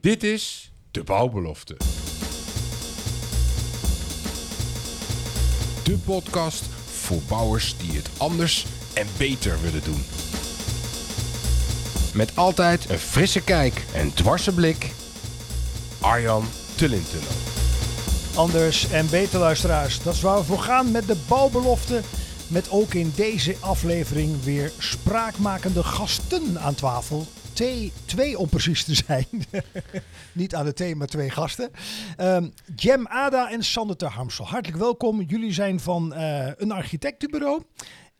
Dit is De Bouwbelofte. De podcast voor bouwers die het anders en beter willen doen. Met altijd een frisse kijk en dwarse blik. Arjan Tullintunnel. Anders en beter luisteraars. Dat is waar we voor gaan met de bouwbelofte. Met ook in deze aflevering weer spraakmakende gasten aan tafel. Twee, twee om precies te zijn. Niet aan de thee, maar twee gasten. Ehm Jem Ada en Sander ter Hamsel. Hartelijk welkom. Jullie zijn van eh, een architectenbureau.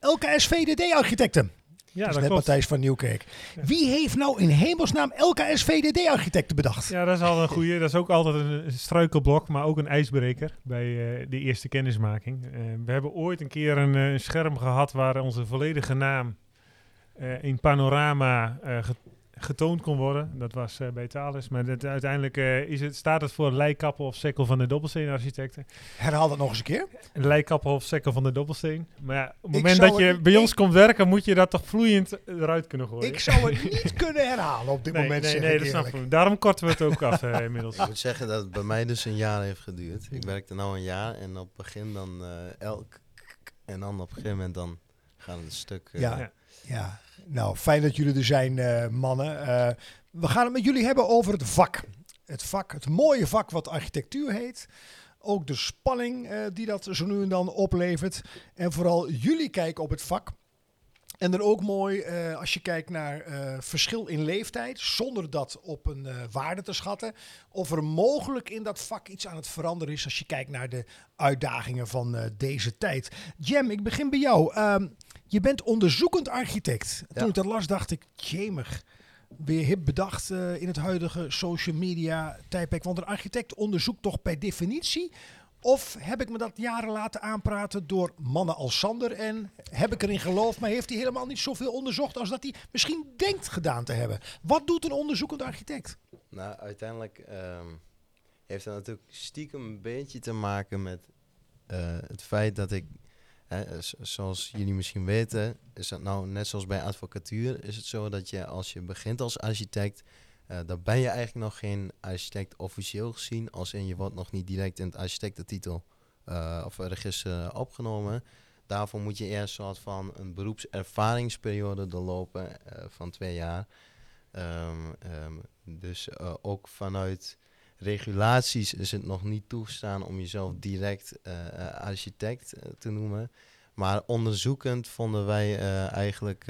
LKS VDD Architecten. Ja, dat dat is net. Matthijs van Nieuwkerk. Wie heeft nou in hemelsnaam LKS VDD Architecten bedacht? Ja, dat is al een goede. Dat is ook altijd een struikelblok, maar ook een ijsbreker bij eh, de eerste kennismaking. Eh, we hebben ooit een keer een, een scherm gehad waar onze volledige naam eh, in panorama getoond kon worden. Dat was eh, bij Thales. Maar dat, uiteindelijk eh, is het, staat het voor Leikappel of Sekkel van de Dobbelsteen Architecten. Herhaal dat nog eens een keer. Leikappel of Sekkel van de Dobbelsteen. Maar ja, op het moment dat je het- bij ik- ons komt werken, moet je dat toch vloeiend eruit kunnen gooien. Ik zou het niet kunnen herhalen op dit nee, moment. nee, zeg nee, ik dat snap ik. Daarom korten we het ook af eh, inmiddels. Ik moet zeggen dat het bij mij dus een jaar heeft geduurd. Ik werkte nou een jaar en op het begin dan eh, elk en dan op een gegeven moment dan het een stuk. eh, Ja. Ja. Ja, nou fijn dat jullie er zijn, eh, mannen. Eh, we gaan het met jullie hebben over het vak. Het vak, het mooie vak wat architectuur heet. Ook de spanning eh, die dat zo nu en dan oplevert. En vooral jullie kijken op het vak. En dan ook mooi eh, als je kijkt naar eh, verschil in leeftijd, zonder dat op een eh, waarde te schatten. Of er mogelijk in dat vak iets aan het veranderen is als je kijkt naar de uitdagingen van eh, deze tijd. Jem, ik begin bij jou. Je bent onderzoekend architect. Toen Ja. ik dat las, dacht ik, jemig. Weer hip bedacht eh, in het huidige social media tijdperk. Want een architect onderzoekt toch per definitie? Of heb ik me dat jaren laten aanpraten door mannen als Sander? En heb ik erin geloofd, maar heeft hij helemaal niet zoveel onderzocht als dat hij misschien denkt gedaan te hebben? Wat doet een onderzoekend architect? Nou, uiteindelijk ehm, heeft dat natuurlijk stiekem een beetje te maken met eh, het feit dat ik, zoals jullie misschien weten, is dat nou net zoals bij advocatuur, is het zo dat je als je begint als architect, eh, dan ben je eigenlijk nog geen architect officieel gezien, als in je wordt nog niet direct in het architectentitel eh, of register opgenomen. Daarvoor moet je eerst een soort van een beroepservaringsperiode doorlopen eh, van twee jaar. Ehm, ehm, dus ook vanuit regulaties is het nog niet toegestaan om jezelf direct eh, eh, architect eh, te noemen. Maar onderzoekend vonden wij eigenlijk,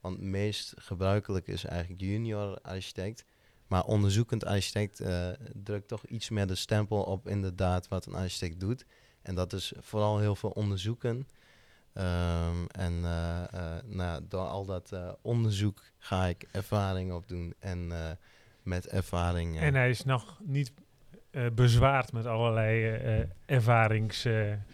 want het meest gebruikelijk is eigenlijk junior architect. Maar onderzoekend architect eh, drukt toch iets meer de stempel op inderdaad wat een architect doet. En dat is vooral heel veel onderzoeken. Ehm, en nou, door al dat onderzoek ga ik ervaring opdoen. En met ervaring. eh, En hij is nog niet eh, bezwaard met allerlei eh, eh, ervaringsproblemen.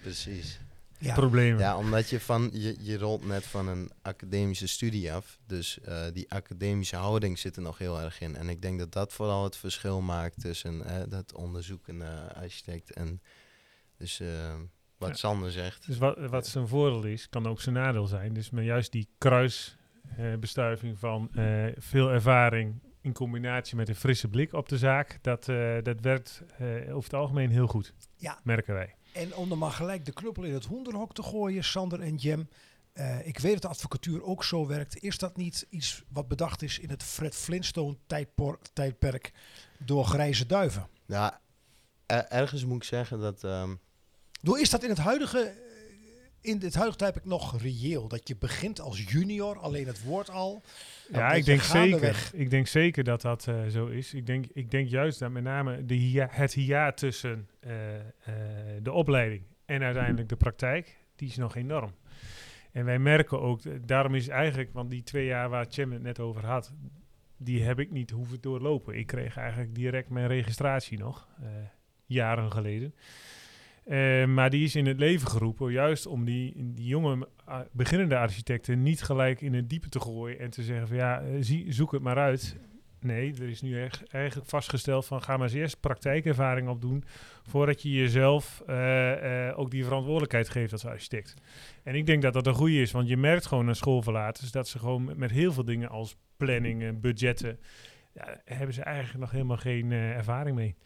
Ja, Ja, omdat je van je, je rolt net van een academische studie af. Dus eh, die academische houding zit er nog heel erg in. En ik denk dat dat vooral het verschil maakt tussen eh, dat onderzoekende architect en dus wat Ja. Sander zegt. Dus wat, wat zijn voordeel is, kan ook zijn nadeel zijn. Dus met juist die kruisbestuiving van eh, veel ervaring in combinatie met een frisse blik op de zaak, dat, eh, dat werkt eh, over het algemeen heel goed. Ja. Merken wij. En om dan maar gelijk de knuppel in het hoenderhok te gooien, Sander en Jem. eh, ik weet dat de advocatuur ook zo werkt. Is dat niet iets wat bedacht is in het Fred Flintstone tijdpor- tijdperk door grijze duiven? Ja, er- ergens moet ik zeggen dat... ehm, Door is dat in het huidige, in dit huidige tijdperk nog reëel? Dat je begint als junior, alleen het woord al. Ja, ik denk, zeker, ik denk zeker dat dat eh, zo is. Ik denk, ik denk juist dat met name de hia- het hiaat tussen eh, eh, de opleiding en uiteindelijk de praktijk, die is nog enorm. En wij merken ook, daarom is eigenlijk, want die twee jaar waar Cem het net over had, die heb ik niet hoeven doorlopen. Ik kreeg eigenlijk direct mijn registratie nog, jaren geleden. Eh, maar die is in het leven geroepen, juist om die, die jonge ah, beginnende architecten niet gelijk in het diepe te gooien en te zeggen van ja, eh, zie, zoek het maar uit. Nee, er is nu echt eigenlijk vastgesteld van ga maar eens eerst praktijkervaring opdoen voordat je jezelf eh, eh, ook die verantwoordelijkheid geeft als architect. En ik denk dat dat een goede is, want je merkt gewoon aan schoolverlaters dat ze gewoon met, heel veel dingen als planningen, budgetten, ja, hebben ze eigenlijk nog helemaal geen eh, ervaring mee.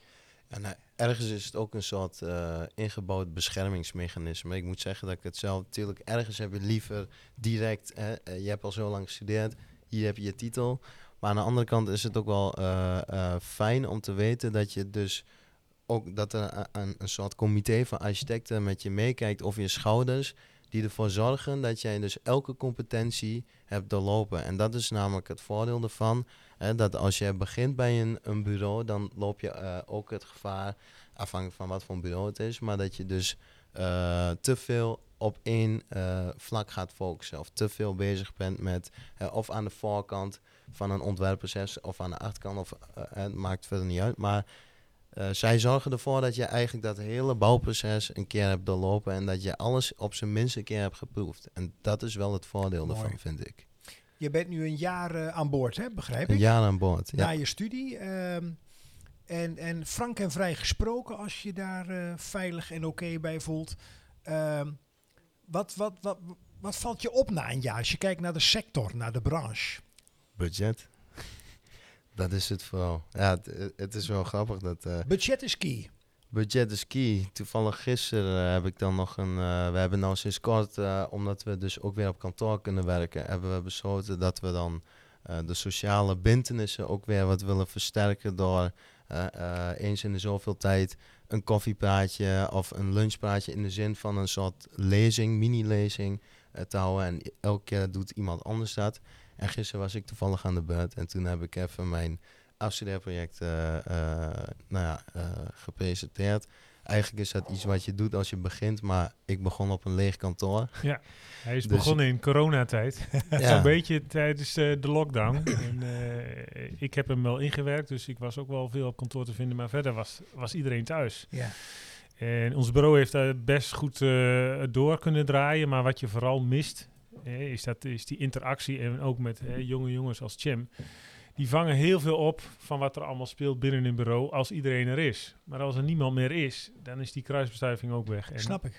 En nou, ergens is het ook een soort eh, ingebouwd beschermingsmechanisme. Ik moet zeggen dat ik het zelf natuurlijk ergens heb je liever direct. Hè, eh, je hebt al zo lang gestudeerd, hier heb je je titel. Maar aan de andere kant is het ook wel eh, eh, fijn om te weten dat je dus ook dat er een- een, soort comité van architecten met je meekijkt over je schouders. Die ervoor zorgen dat jij dus elke competentie hebt doorlopen. En dat is namelijk het voordeel ervan. Hè, dat als je begint bij een, een bureau, dan loop je eh, ook het gevaar, afhankelijk van wat voor een bureau het is, maar dat je dus eh, te veel op één eh, vlak gaat focussen. Of te veel bezig bent met, of aan de voorkant van een ontwerpproces, of aan de achterkant, of het maakt verder niet uit. Maar zij zorgen ervoor dat je eigenlijk dat hele bouwproces een keer hebt doorlopen en dat je alles op zijn minst een keer hebt geproefd. En dat is wel het voordeel ervan, vind ik. Je bent nu een jaar eh, aan boord, hè? begrijp Een ik? jaar aan boord. Na Ja. je studie. ehm, en, en frank en vrij gesproken, als je daar eh, veilig en oké bij voelt. Ehm, wat, wat, wat, wat valt je op na een jaar als je kijkt naar de sector, naar de branche? Budget. dat is het vooral. Ja, het, het is wel grappig dat eh, Budget is key. Budget is key. Toevallig gisteren heb ik dan nog een... eh, we hebben nou sinds kort, eh, omdat we dus ook weer op kantoor kunnen werken, hebben we besloten dat we dan eh, de sociale bintenissen ook weer wat willen versterken door eens in de zoveel tijd een koffiepraatje of een lunchpraatje in de zin van een soort lezing, mini-lezing te houden. En elke keer doet iemand anders dat. En gisteren was ik toevallig aan de beurt en toen heb ik even mijn afstudeerproject eh, eh, nou ja, eh, gepresenteerd. Eigenlijk is dat iets wat je doet als je begint, maar ik begon op een leeg kantoor. Hij is Dus- begonnen in coronatijd. Ja. Zo'n beetje tijdens eh, de lockdown. en, eh, ik heb hem wel ingewerkt, dus ik was ook wel veel op kantoor te vinden. Maar verder was, was iedereen thuis. Ja. En ons bureau heeft daar best goed eh, door kunnen draaien. Maar wat je vooral mist, eh, is, dat, is die interactie. En ook met eh, jonge jongens als Cem. Die vangen heel veel op van wat er allemaal speelt binnen een bureau als iedereen er is. Maar als er niemand meer is, dan is die kruisbestuiving ook weg. En Snap ik.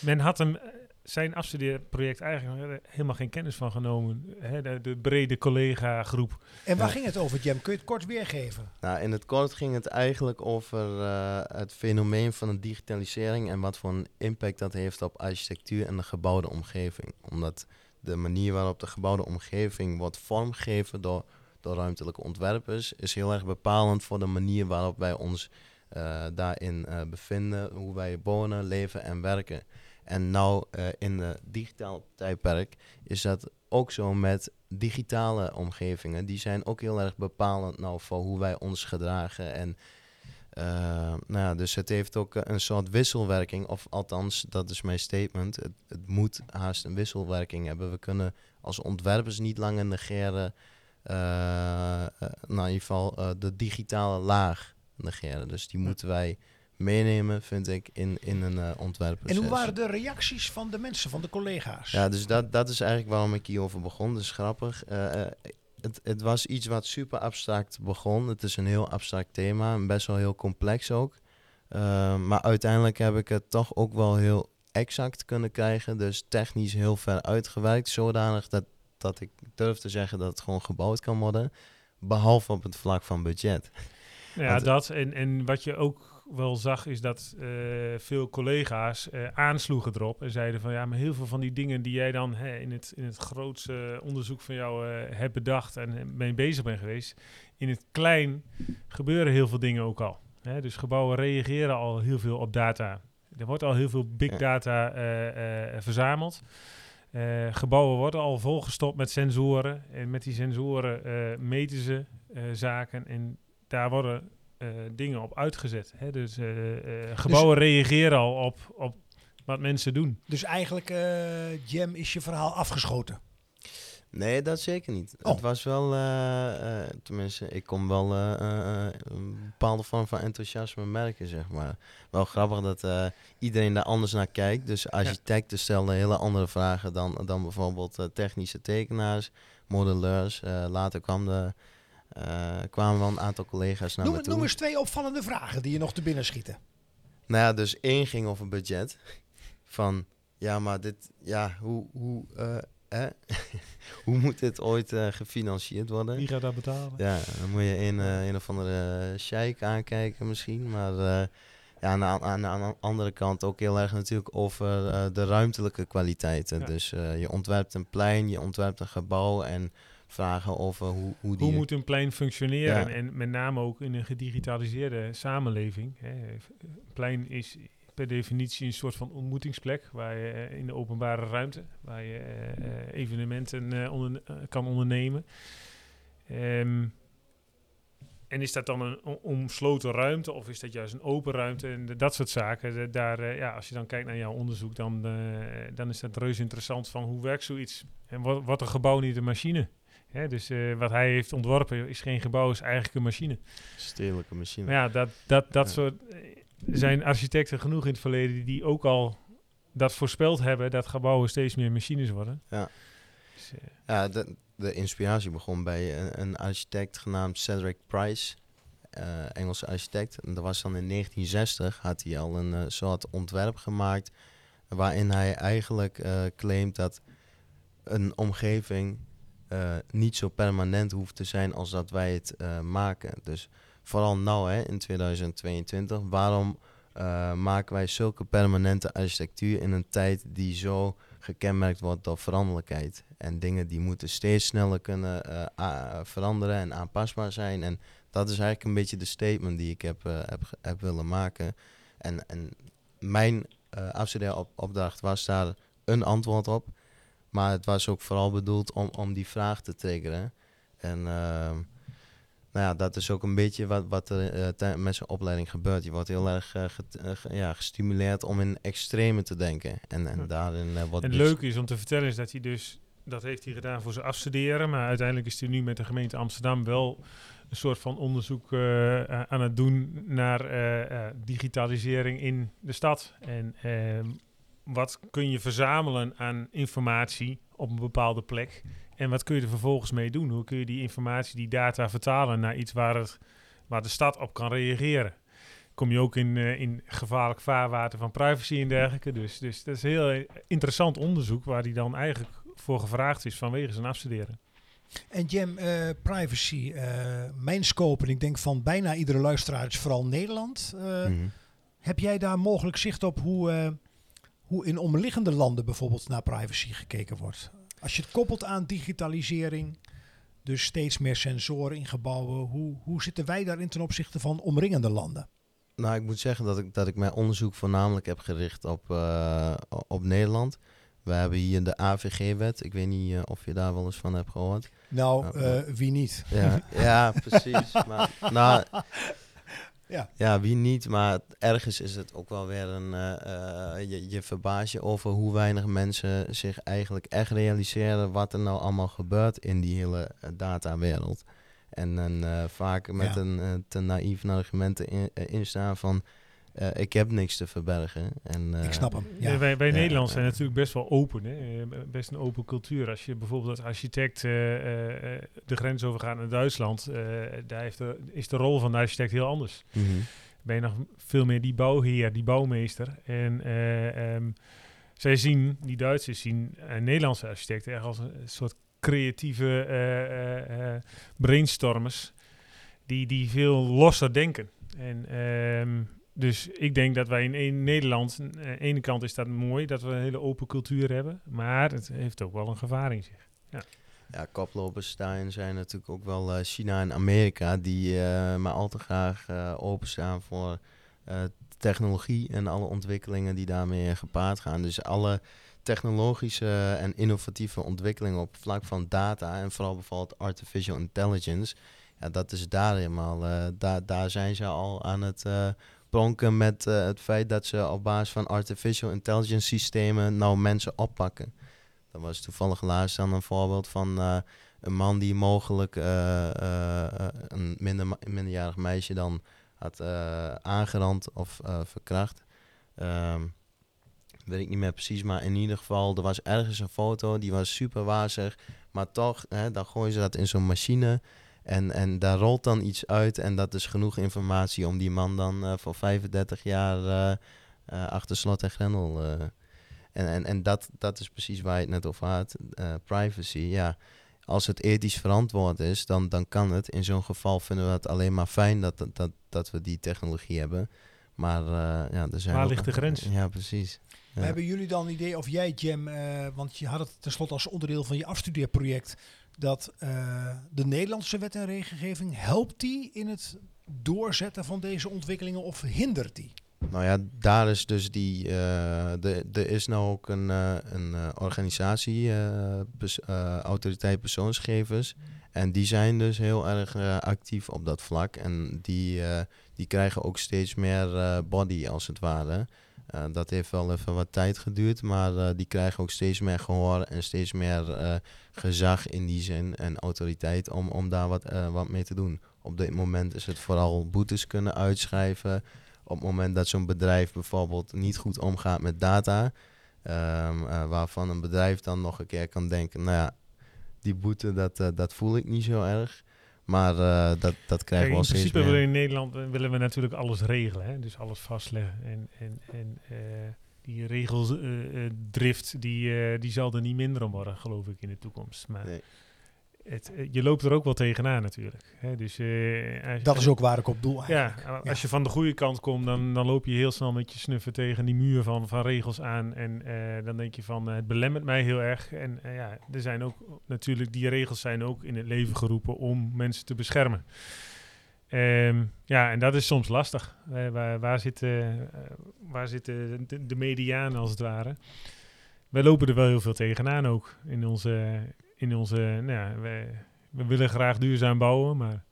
men had hem eh, zijn afstudeerproject eigenlijk helemaal geen kennis van genomen. Hè, de, de brede collega-groep. En waar Ja. ging het over, Jam? Kun je het kort weergeven? Nou, in het kort ging het eigenlijk over eh, het fenomeen van de digitalisering en wat voor een impact dat heeft op architectuur en de gebouwde omgeving. Omdat de manier waarop de gebouwde omgeving wordt vormgegeven door, door ruimtelijke ontwerpers is heel erg bepalend voor de manier waarop wij ons eh, daarin eh, bevinden, hoe wij wonen, leven en werken. En nou eh, in het digitaal tijdperk is dat ook zo met digitale omgevingen. Die zijn ook heel erg bepalend nou voor hoe wij ons gedragen. En nou ja, dus het heeft ook een soort wisselwerking. Of althans, dat is mijn statement. Het, het moet haast een wisselwerking hebben. We kunnen als ontwerpers niet langer negeren. Eh, eh, nou, in ieder geval eh, de digitale laag negeren. Dus die moeten wij meenemen, vind ik, in, in een eh ontwerpproces. En hoe waren de reacties van de mensen, van de collega's? Ja, dus dat, dat is eigenlijk waarom ik hierover begon. Dus grappig. Eh, eh, het, het was iets wat super abstract begon. Het is een heel abstract thema en best wel heel complex ook. Maar uiteindelijk heb ik het toch ook wel heel exact kunnen krijgen. Dus technisch heel ver uitgewerkt. Zodanig dat, dat ik durf te zeggen dat het gewoon gebouwd kan worden. Behalve op het vlak van budget. Ja, Want- dat. En, en wat je ook wel zag, is dat eh, veel collega's eh, aansloegen erop. En zeiden van ja, maar heel veel van die dingen die jij dan hè, in, het, in het grootste onderzoek van jou eh, hebt bedacht en eh, mee bezig bent geweest. In het klein gebeuren heel veel dingen ook al. Hè? Dus gebouwen reageren al heel veel op data. Er wordt al heel veel big data eh, eh, verzameld. Eh, gebouwen worden al volgestopt met sensoren. En met die sensoren eh, meten ze eh, zaken. En daar worden dingen op uitgezet. Hè? Dus eh, gebouwen reageren al op, op wat mensen doen. Dus eigenlijk, Jam, is je verhaal afgeschoten. Nee, dat zeker niet. Oh. Het was wel, eh, eh, tenminste, ik kon wel eh, een bepaalde vorm van enthousiasme merken, zeg maar. Wel grappig dat iedereen daar anders naar kijkt. Dus architecten stelden hele andere vragen dan, dan bijvoorbeeld technische tekenaars, modelleurs. Later kwam de, kwamen wel een aantal collega's naar Noem, me toe. noem eens twee opvallende vragen die je nog te binnen schieten. Nou ja, dus één ging over budget. Van, ja, maar dit, ja, hoe, hoe, eh, hoe moet dit ooit eh, gefinancierd worden? Wie gaat dat betalen? Ja, dan moet je een, eh, een of andere sheik aankijken misschien. Maar eh, ja, aan, de- aan, aan de andere kant ook heel erg natuurlijk over de ruimtelijke kwaliteiten. Ja. Dus je ontwerpt een plein, je ontwerpt een gebouw en vragen over hoe, hoe die... Hoe moet een plein functioneren? Ja. En met name ook in een gedigitaliseerde samenleving. Hè. Een plein is per definitie een soort van ontmoetingsplek waar je eh, in de openbare ruimte, waar je eh, eh, evenementen onder- kan ondernemen. Ehm, en is dat dan een omsloten ruimte of is dat juist een open ruimte en de- dat soort zaken? De- daar, ja, als je dan kijkt naar jouw onderzoek, dan, dan is dat reuze interessant van hoe werkt zoiets? En wat, wat een gebouw niet een machine? Hè, dus wat hij heeft ontworpen is geen gebouw, is eigenlijk een machine. Stedelijke machine. Maar ja, dat, dat, dat Ja. soort... zijn architecten genoeg in het verleden die, ook al dat voorspeld hebben... dat gebouwen steeds meer machines worden. Ja. Dus, eh, Ja, de, de inspiratie begon bij een, een architect genaamd Cedric Price, eh, Engelse architect. En dat was dan in 1960, had hij al een eh, soort ontwerp gemaakt waarin hij eigenlijk claimt dat een omgeving niet zo permanent hoeft te zijn als dat wij het maken. Dus vooral nou hè, in 2022, waarom eh, maken wij zulke permanente architectuur in een tijd die zo gekenmerkt wordt door veranderlijkheid. En dingen die moeten steeds sneller kunnen eh, veranderen en aanpasbaar zijn. En dat is eigenlijk een beetje de statement die ik heb, eh, heb, heb willen maken. En, en mijn afstudeeropdracht was daar een antwoord op. Maar het was ook vooral bedoeld om, om die vraag te triggeren. En ehm, nou ja, dat is ook een beetje wat, wat er eh, met zijn opleiding gebeurt. Je wordt heel erg eh, get- eh, ja, gestimuleerd om in extreme te denken. En, en Ja. daarin wordt en het dus- leuke is om te vertellen is dat hij dus... Dat heeft hij gedaan voor zijn afstuderen. Maar uiteindelijk is hij nu met de gemeente Amsterdam wel een soort van onderzoek aan het doen naar digitalisering in de stad. En wat kun je verzamelen aan informatie op een bepaalde plek? En wat kun je er vervolgens mee doen? Hoe kun je die informatie, die data vertalen naar iets waar, het, waar de stad op kan reageren? Kom je ook in, eh, in gevaarlijk vaarwater van privacy en dergelijke. Dus, dus dat is een heel interessant onderzoek waar hij dan eigenlijk voor gevraagd is vanwege zijn afstuderen. En Jam, eh, privacy, eh, mijn scope, en ik denk van bijna iedere luisteraar is vooral Nederland. Eh, Mhm. Heb jij daar mogelijk zicht op hoe, eh, hoe in omliggende landen bijvoorbeeld naar privacy gekeken wordt? Als je het koppelt aan digitalisering, dus steeds meer sensoren in gebouwen, hoe, hoe zitten wij daarin ten opzichte van omringende landen? Nou, ik moet zeggen dat ik, dat ik mijn onderzoek voornamelijk heb gericht op, eh, op Nederland. We hebben hier de AVG-wet. Ik weet niet eh, of je daar wel eens van hebt gehoord. Nou, eh, wie niet? Ja, ja precies. Maar, nou, Ja. ja, wie niet. Maar ergens is het ook wel weer een... eh, eh, je, je verbaast je over hoe weinig mensen zich eigenlijk echt realiseren... wat er nou allemaal gebeurt in die hele eh, datawereld. En dan vaak met Ja. een te naïef argumenten in, instaan van... eh, ik heb niks te verbergen. En, eh, ik snap hem. Ja, Ja. wij wij Ja, Nederlanders zijn natuurlijk best wel open. Hè? Eh, Best een open cultuur. Als je bijvoorbeeld als architect eh, eh, eh, de grens overgaat naar Duitsland, eh, daar heeft de, is de rol van de architect heel anders. mhm. Ben je nog veel meer die bouwheer, die bouwmeester. En eh, ehm, zij zien, die Duitsers zien Nederlandse architect echt als een soort creatieve eh, eh, eh, brainstormers die, die veel losser denken. En ehm, dus ik denk dat wij in, Nederland, aan de ene kant is dat mooi dat we een hele open cultuur hebben, maar het heeft ook wel een gevaar in zich. Ja, koplopers daarin zijn natuurlijk ook wel eh, China en Amerika, die eh, maar al te graag eh, openstaan voor eh, technologie en alle ontwikkelingen die daarmee gepaard gaan. Dus alle technologische en innovatieve ontwikkelingen op vlak van data en vooral bijvoorbeeld artificial intelligence, ja, dat is daar helemaal, eh, daar, daar zijn ze al aan het met eh, het feit dat ze op basis van artificial intelligence systemen nou mensen oppakken. Dat was toevallig laatst dan een voorbeeld van eh, een man die mogelijk eh, een minder, minderjarig meisje dan had aangerand of verkracht. Ehm, weet ik niet meer precies, maar in ieder geval, er was ergens een foto, die was super wazig. Maar toch, hè, dan gooien ze dat in zo'n machine en, en daar rolt dan iets uit. En dat is genoeg informatie om die man dan eh, voor 35 jaar eh, eh, achter slot en grendel... eh, En, en, en dat, dat is precies waar je het net over had, eh, privacy. Ja, als het ethisch verantwoord is, dan, dan kan het. In zo'n geval vinden we het alleen maar fijn dat, dat, dat, dat we die technologie hebben. Maar eh, ja, er zijn Waar ligt de grens? Ja, precies. Ja. Hebben jullie dan een idee of jij, Jam, eh, want je had het tenslotte als onderdeel van je afstudeerproject, dat eh, de Nederlandse wet en regelgeving, helpt die in het doorzetten van deze ontwikkelingen of hindert die? Nou ja, daar is dus die. de, er is nou ook een, eh, een organisatie, autoriteit persoonsgevers. En die zijn dus heel erg actief op dat vlak. En die, die krijgen ook steeds meer body, als het ware. Eh, dat heeft wel even wat tijd geduurd, maar eh, die krijgen ook steeds meer gehoor en steeds meer eh, gezag in die zin en autoriteit om, om daar wat, wat mee te doen. Op dit moment is het vooral boetes kunnen uitschrijven. Op het moment dat zo'n bedrijf bijvoorbeeld niet goed omgaat met data, ehm, eh, waarvan een bedrijf dan nog een keer kan denken, nou ja, die boete, dat, dat voel ik niet zo erg. Maar eh, dat, dat krijgen we in al steeds principe willen we in Nederland eh, willen we natuurlijk alles regelen. Hè? Dus alles vastleggen. En, en, en eh, die regeldrift, die, die zal er niet minder om worden, geloof ik, in de toekomst. Maar Nee. Het, eh, je loopt er ook wel tegenaan natuurlijk. Hè? Dus, eh, als- Dat is ook waar ik op doel. Ja, eigenlijk. als je van de goede kant komt, dan, dan loop je heel snel met je snuffen tegen die muur van, van regels aan. En eh, dan denk je van, het belemmert mij heel erg. En ja, er zijn ook natuurlijk, die regels zijn ook in het leven geroepen om mensen te beschermen. Ehm, ja, en dat is soms lastig. Waar, waar zit, waar zit de, de, de mediaan als het ware? Wij lopen er wel heel veel tegenaan ook in onze, in onze nou ja, we, we willen graag duurzaam bouwen, maar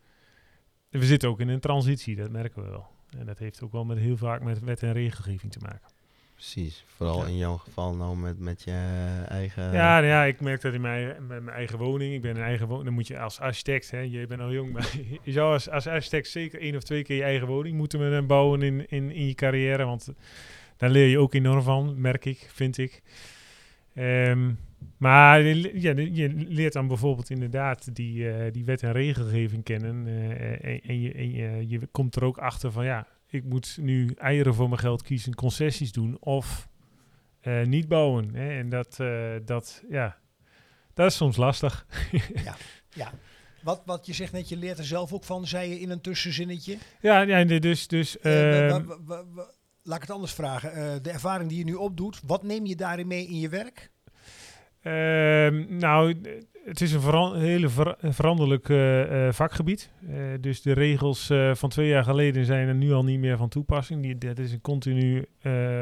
we zitten ook in een transitie, dat merken we wel. En dat heeft ook wel met heel vaak met wet en regelgeving te maken. Precies, vooral Ja. in jouw geval nou met, met je eigen... Ja, nou ja, ik merk dat in mijn, met mijn eigen woning. Ik ben een eigen woning. Dan moet je als architect, hè, je bent al jong, maar je zou als, als architect zeker één of twee keer je eigen woning moeten bouwen in, in, in je carrière. Want daar leer je ook enorm van, merk ik, vind ik. Ehm, maar je, ja, leert dan bijvoorbeeld inderdaad die, eh, die wet en regelgeving kennen. eh, en en, je, en je, je komt er ook achter van ja, ik moet nu eieren voor mijn geld kiezen, concessies doen of eh, niet bouwen. Hè? En dat, dat, ja, dat is soms lastig. Ja. Wat, wat je zegt net, je leert er zelf ook van, zei je in een tussenzinnetje. ja, ja, dus, dus Eh, ehm, laat ik het anders vragen. De ervaring die je nu opdoet, wat neem je daarin mee in je werk? Ehm, nou, het is een hele ver- veranderlijk eh, eh, vakgebied. Eh, dus de regels van twee jaar geleden zijn er nu al niet meer van toepassing. Die, dat is een continu,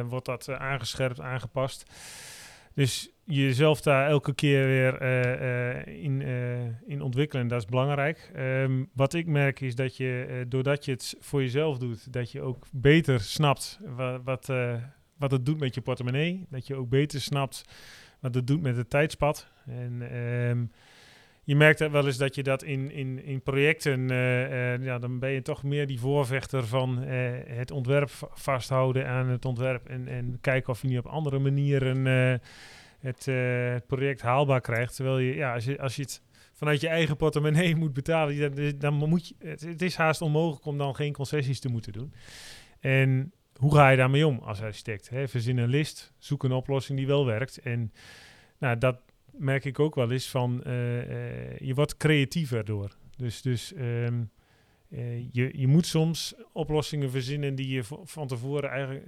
wordt dat aangescherpt, aangepast. Dus jezelf daar elke keer weer in, in ontwikkelen, dat is belangrijk. Ehm, wat ik merk is dat je, doordat je het voor jezelf doet, dat je ook beter snapt wa- wat, wat het doet met je portemonnee. Dat je ook beter snapt wat het doet met het tijdspad. En ehm, je merkt dat wel eens dat je dat in, in, in projecten, eh, eh, ja, dan ben je toch meer die voorvechter van eh, het ontwerp va- vasthouden aan het ontwerp en, en kijken of je niet op andere manieren het, het project haalbaar krijgt. Terwijl je, ja, als je, als je het vanuit je eigen portemonnee moet betalen, dan, dan moet je, het, het is haast onmogelijk om dan geen concessies te moeten doen. En hoe ga je daarmee om als architect? Hè? Verzin een list, zoek een oplossing die wel werkt. En nou, dat merk ik ook wel eens van, eh, eh, je wordt creatiever door. Dus, dus ehm, eh, je, je moet soms oplossingen verzinnen die je van tevoren eigenlijk,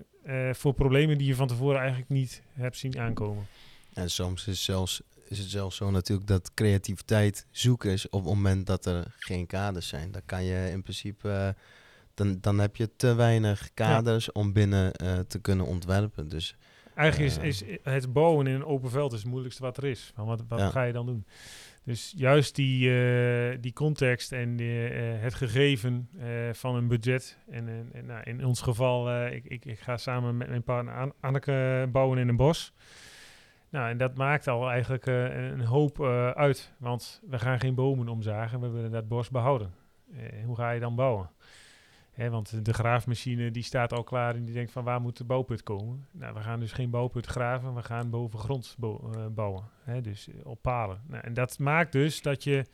voor problemen die je van tevoren eigenlijk niet hebt zien aankomen. En soms is, zelfs, is het zelfs zo natuurlijk dat creativiteit zoeken is op het moment dat er geen kaders zijn. Dan kan je in principe, dan, dan heb je te weinig kaders om binnen eh, te kunnen ontwerpen. Dus Eigenlijk Ja. is, is het bouwen in een open veld is het moeilijkste wat er is. Van wat wat Ja. ga je dan doen? Dus juist die, eh, die context en die, eh, het gegeven eh, van een budget. En, en, nou, in ons geval, eh, ik, ik, ik ga samen met mijn partner An- Anneke bouwen in een bos. Nou, en dat maakt al eigenlijk eh, een hoop eh, uit. Want we gaan geen bomen omzagen, we willen dat bos behouden. Eh, hoe ga je dan bouwen? Want de graafmachine die staat al klaar en die denkt van waar moet de bouwput komen? Nou, we gaan dus geen bouwput graven, we gaan bovengronds bo- eh, bouwen. Dus eh, op palen. Nou, en dat maakt dus dat je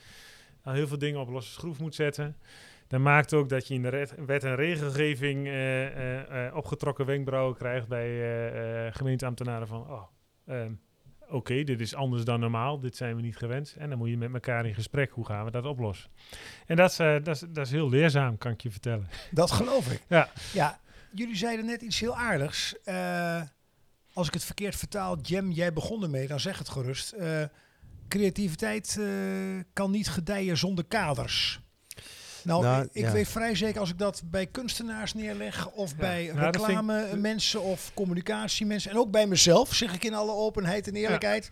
al heel veel dingen op losse schroef moet zetten. Dat maakt ook dat je in de wet en regelgeving eh, opgetrokken wenkbrauwen krijgt bij gemeenteambtenaren van... Oh, Ehm, Oké, dit is anders dan normaal. Dit zijn we niet gewend. En dan moet je met elkaar in gesprek. Hoe gaan we dat oplossen? En dat is, eh, dat is, dat is heel leerzaam, kan ik je vertellen. Dat geloof ik. Ja. Ja, jullie zeiden net iets heel aardigs. Eh, als ik het verkeerd vertaal, Jem, jij begon ermee, dan zeg het gerust. Eh, creativiteit kan niet gedijen zonder kaders. Nou, Nou, ik, ja. weet vrij zeker als ik dat bij kunstenaars neerleg of Ja. bij Nou, ik- reclame mensen of communicatiemensen en ook bij mezelf, zeg ik in alle openheid en eerlijkheid.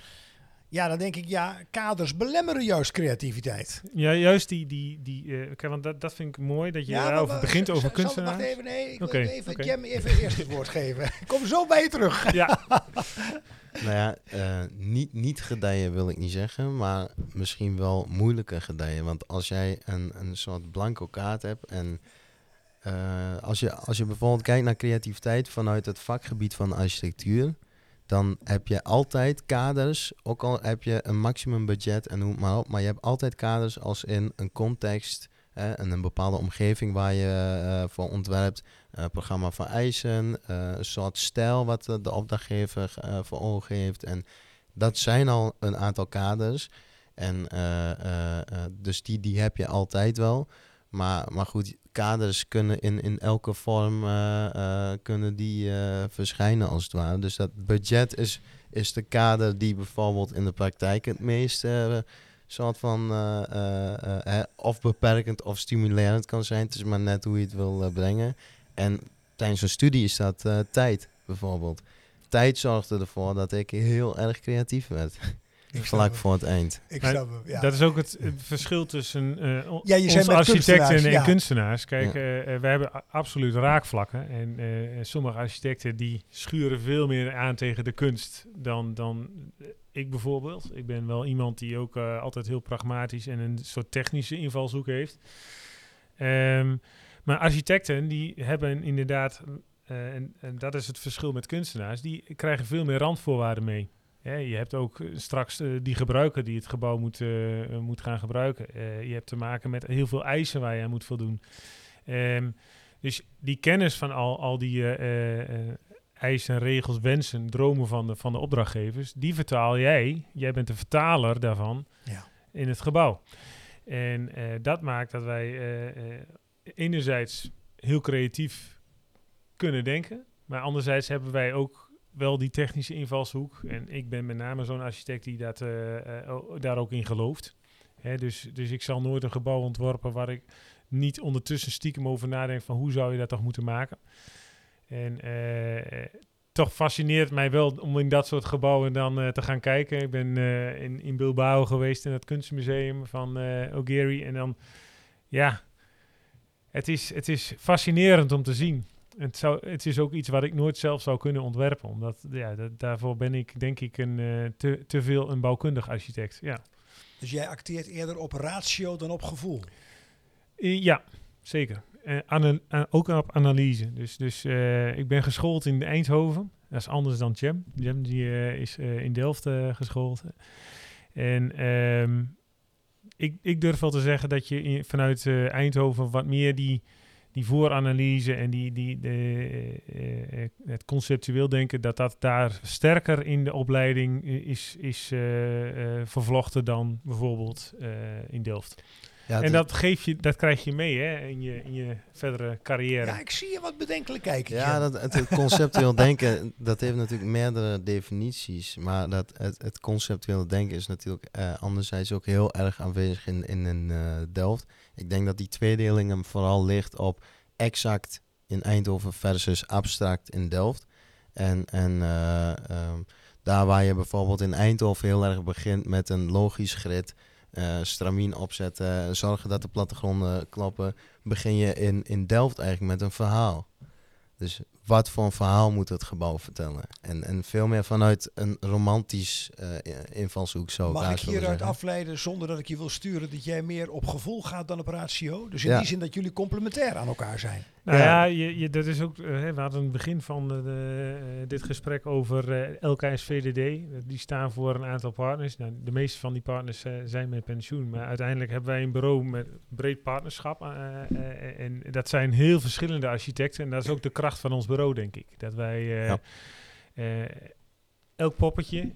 Ja, dan denk ik, ja, kaders belemmeren juist creativiteit. Ja, juist die, die, die eh, kijk, want dat, dat vind ik mooi dat je ja, daarover maar- begint over kunstenaars. Wacht even, nee, ik wil Oké, even. Jem even eerst het woord geven. Ik kom zo bij je terug. Ja, Nou ja, eh, niet, niet gedijen wil ik niet zeggen, maar misschien wel moeilijker gedijen. Want als jij een, een soort blanco kaart hebt en eh, als, je, als je bijvoorbeeld kijkt naar creativiteit vanuit het vakgebied van architectuur, dan heb je altijd kaders, ook al heb je een maximum budget en het maar op, maar je hebt altijd kaders als in een context en een bepaalde omgeving waar je eh, voor ontwerpt, eh, programma van eisen, eh, een soort stijl wat de, opdrachtgever voor ogen heeft. En dat zijn al een aantal kaders. En dus die, die heb je altijd wel. Maar, maar goed, kaders kunnen in, in elke vorm kunnen die, verschijnen als het ware. Dus dat budget is, is de kader die bijvoorbeeld in de praktijk het meest soort van eh, eh, eh, of beperkend of stimulerend kan zijn. Het is maar net hoe je het wil brengen. En tijdens een studie is dat eh, tijd bijvoorbeeld. Tijd zorgde ervoor dat ik heel erg creatief werd. Ik Vlak voor het eind. Ik snap hem, ja. dat is ook het, het verschil tussen eh Ja, je ons architecten kunstenaars, en ja. kunstenaars. Kijk, Ja. we hebben absoluut raakvlakken. En sommige architecten die schuren veel meer aan tegen de kunst dan, dan ik bijvoorbeeld. Ik ben wel iemand die ook eh, altijd heel pragmatisch en een soort technische invalshoek heeft. Ehm, maar architecten die hebben inderdaad, eh, en, dat is het verschil met kunstenaars, die krijgen veel meer randvoorwaarden mee. Je hebt ook eh, straks die gebruiker die het gebouw moet, moet gaan gebruiken. Je hebt te maken met heel veel eisen waar je aan moet voldoen. Ehm, dus die kennis van al, al die eisen, regels, wensen, dromen van de, van de opdrachtgevers, die vertaal jij. Jij bent de vertaler daarvan Ja. in het gebouw. En eh, dat maakt dat wij eh, eh, enerzijds heel creatief kunnen denken, maar anderzijds hebben wij ook wel die technische invalshoek. En ik ben met name zo'n architect die dat, daar ook in gelooft. Hè, dus, dus ik zal nooit een gebouw ontworpen waar ik niet ondertussen stiekem over nadenk van hoe zou je dat toch moeten maken. En eh, toch fascineert mij wel om in dat soort gebouwen dan eh, te gaan kijken. Ik ben eh, in, in Bilbao geweest in het kunstmuseum van O'Gary. En dan, ja, het is, het is fascinerend om te zien. Het, zou, het is ook iets wat ik nooit zelf zou kunnen ontwerpen. Omdat ja, dat, daarvoor ben ik denk ik een, te, te veel een bouwkundig architect. Ja, Dus jij acteert eerder op ratio dan op gevoel. Ja zeker. Eh, a- ook op analyse. Dus, dus eh, ik ben geschoold in Eindhoven. Dat is anders dan Jem. Jem die, eh, is eh, in Delft eh, geschoold. En ehm, ik, ik durf wel te zeggen dat je vanuit eh, Eindhoven wat meer die, die vooranalyse en die, die, de, eh, eh, het conceptueel denken, dat dat daar sterker in de opleiding is, is eh, eh, vervlochten dan bijvoorbeeld eh, in Delft. Ja, en dat, geef je, dat krijg je mee hè, in, je, in je verdere carrière. Ja, ik zie je wat bedenkelijk kijken. Ja, dat, het, het conceptueel denken, dat heeft natuurlijk meerdere definities. Maar dat, het, het conceptueel denken is natuurlijk eh, anderzijds ook heel erg aanwezig in, in, in eh, Delft. Ik denk dat die tweedeling hem vooral ligt op exact in Eindhoven versus abstract in Delft. En, en eh, ehm, daar waar je bijvoorbeeld in Eindhoven heel erg begint met een logisch grid, eh stramien opzetten, zorgen dat de plattegronden kloppen, begin je in, in Delft eigenlijk met een verhaal. Dus wat voor een verhaal moet het gebouw vertellen? En, en veel meer vanuit een romantisch eh, invalshoek zo. Mag ik hieruit zeggen. afleiden, zonder dat ik je wil sturen, dat jij meer op gevoel gaat dan op ratio? Dus in Ja. die zin dat jullie complementair aan elkaar zijn. Nou Ja. ja, je, je, dat is ook, hè, we hadden in het begin van de, de, eh, dit gesprek over eh LKS VDD. Eh, Die staan voor een aantal partners. Nou, de meeste van die partners eh, zijn met pensioen. Maar uiteindelijk hebben wij een bureau met breed partnerschap. en dat zijn heel verschillende architecten. En dat is ook de kracht van ons bureau, denk ik. Dat wij eh, Ja. eh, elk poppetje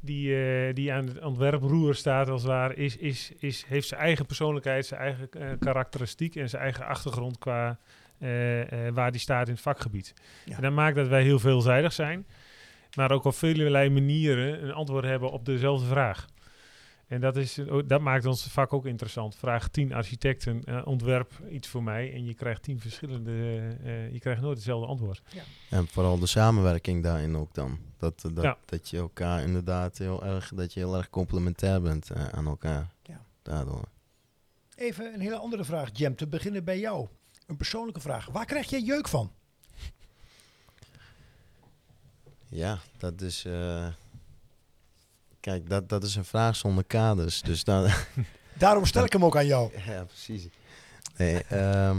die, eh, die aan het ontwerproer staat, als het ware, is, is, is, heeft zijn eigen persoonlijkheid, zijn eigen karakteristiek en zijn eigen achtergrond qua waar die staat in het vakgebied. Ja. En dat maakt dat wij heel veelzijdig zijn, maar ook op vele manieren een antwoord hebben op dezelfde vraag. En dat, is, dat maakt ons vak ook interessant. Vraag 10 architecten, eh, ontwerp iets voor mij. En je krijgt tien verschillende, eh, je krijgt nooit hetzelfde antwoord. En vooral de samenwerking daarin ook dan. Dat, eh, dat, Ja. dat je elkaar inderdaad heel erg, dat je heel erg complementair bent eh, aan elkaar. Ja. Daardoor. Even een hele andere vraag, Jem, te beginnen bij jou. Een persoonlijke vraag. Waar krijg jij jeuk van? Ja, dat is. Kijk, dat, dat is een vraag zonder kaders. Dus dan. Daarom stel ik hem ook aan jou. ja, precies. Nee, ehm,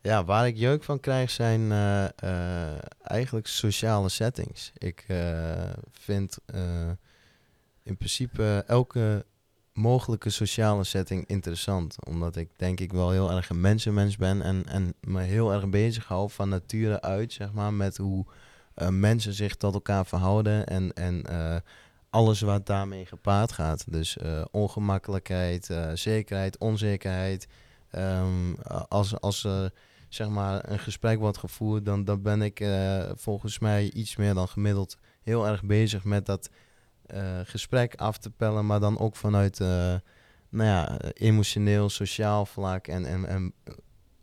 ja, waar ik jeuk van krijg zijn eh, eh, eigenlijk sociale settings. Ik eh, vind in principe elke mogelijke sociale setting interessant. Omdat ik denk ik wel heel erg een mensenmens ben en, en me heel erg bezig hou van nature uit, zeg maar, met hoe mensen zich tot elkaar verhouden en, en alles wat daarmee gepaard gaat. Dus eh, ongemakkelijkheid, eh, zekerheid, onzekerheid. Ehm, als, als zeg maar een gesprek wordt gevoerd, dan, dan ben ik eh, volgens mij iets meer dan gemiddeld heel erg bezig met dat gesprek af te pellen, maar dan ook vanuit nou ja, emotioneel, sociaal vlak en, en, en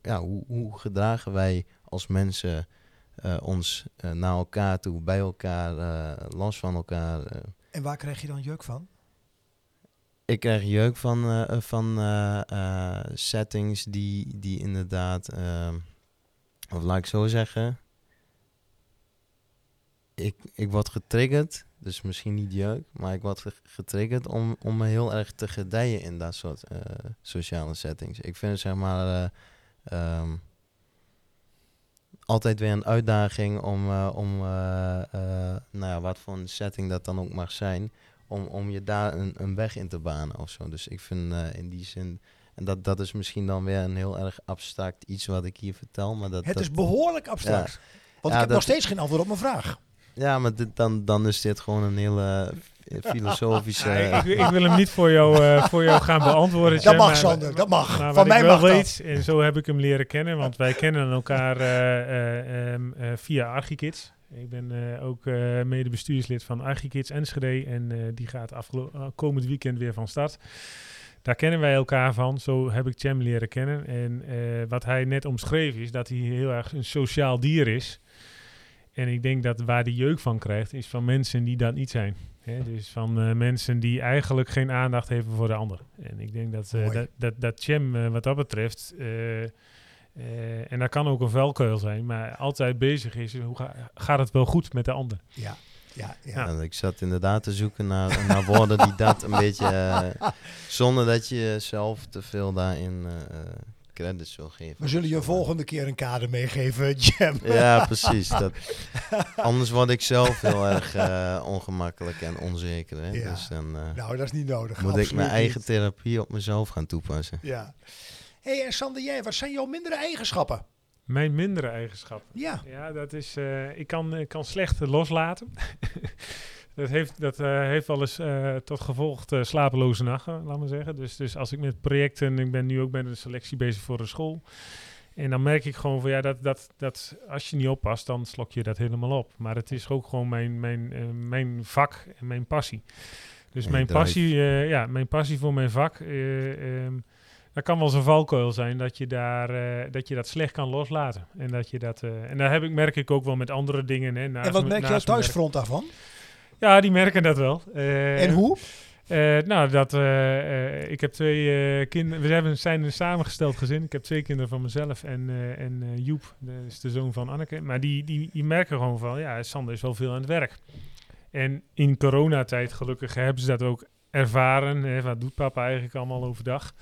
ja, hoe, hoe gedragen wij als mensen ons naar elkaar toe, bij elkaar, los van elkaar. Eh. En waar krijg je dan jeuk van? Ik krijg jeuk van, eh, van eh, eh, settings die, die inderdaad, ehm, of laat ik zo zeggen, ik, ik word getriggerd, dus misschien niet jeuk, maar ik word ge- getriggerd om, om me heel erg te gedijen in dat soort eh, sociale settings. Ik vind zeg maar eh, ehm, altijd weer een uitdaging om, eh, om eh, eh, nou ja, wat voor een setting dat dan ook mag zijn, om, om je daar een, een weg in te banen of zo. Dus ik vind in die zin, en dat, dat is misschien dan weer een heel erg abstract iets wat ik hier vertel, maar dat... Het dat, is behoorlijk abstract. Want Ja, ik heb dat- nog steeds geen antwoord op mijn vraag. Ja, maar dit, dan, dan is dit gewoon een hele eh, filosofische... Ja, ik, ik wil hem niet voor jou, eh, voor jou gaan beantwoorden. Dat mag, maar- Sander, dat mag. Maar Van mij mag dat. weet, en zo heb ik hem leren kennen, want wij kennen elkaar eh, eh, ehm, eh, via Archikids. Ik ben eh, ook eh mede bestuurslid van Archikids Enschede en eh, die gaat afgelo- eh, komend weekend weer van start. Daar kennen wij elkaar van, zo heb ik Cem leren kennen. En eh, wat hij net omschreef is dat hij heel erg een sociaal dier is. En ik denk dat waar die jeuk van krijgt, is van mensen die dat niet zijn. Hè, dus van eh, mensen die eigenlijk geen aandacht hebben voor de ander. En ik denk dat, eh, dat, dat, dat Cem eh, wat dat betreft, eh, eh, en dat kan ook een vuilkeul zijn, maar altijd bezig is, hoe ga- gaat het wel goed met de ander? Ja, ja, ja. Ik zat inderdaad te zoeken naar, naar woorden die dat een beetje... zonder dat je zelf te veel daarin credits wil geven. We zullen je volgende keer een kader meegeven, Jam. Ja, precies. Dat, anders word ik zelf heel erg eh, ongemakkelijk en onzeker. Hè? Ja. Dus dan eh, Nou, dat is niet nodig. moet ik mijn eigen niet. therapie op mezelf gaan toepassen. Ja. hey, en Sander, jij, wat zijn jouw mindere eigenschappen? Mijn mindere eigenschap. Ja, Ja, dat is, eh, ik kan, ik kan slecht loslaten. dat heeft, dat eh, heeft wel eens eh, tot gevolg eh, slapeloze nachten, laat maar zeggen. Dus, dus als ik met projecten, ik ben nu ook met een selectie bezig voor een school. En dan merk ik gewoon van ja, dat, dat, dat als je niet oppast, dan slok je dat helemaal op. Maar het is ook gewoon mijn, mijn, mijn vak en mijn passie. Dus mijn drive. passie, eh, ja, mijn passie voor mijn vak. eh, ehm, dat kan wel eens een valkuil zijn dat je, daar, eh, dat je dat slecht kan loslaten. En, dat je dat, eh, en daar heb ik, merk ik ook wel met andere dingen. Hè, naast en wat merk je thuisfront daarvan? Ja, die merken dat wel. Eh, en hoe? eh, nou, dat, eh, ik heb twee kinderen. We hebben, zijn een samengesteld gezin. Ik heb twee kinderen van mezelf en, en Joep, dat is de zoon van Anneke. Maar die, die, die merken gewoon van, ja, Sander is wel veel aan het werk. En in coronatijd, gelukkig, hebben ze dat ook ervaren. Hè, wat doet papa eigenlijk allemaal overdag?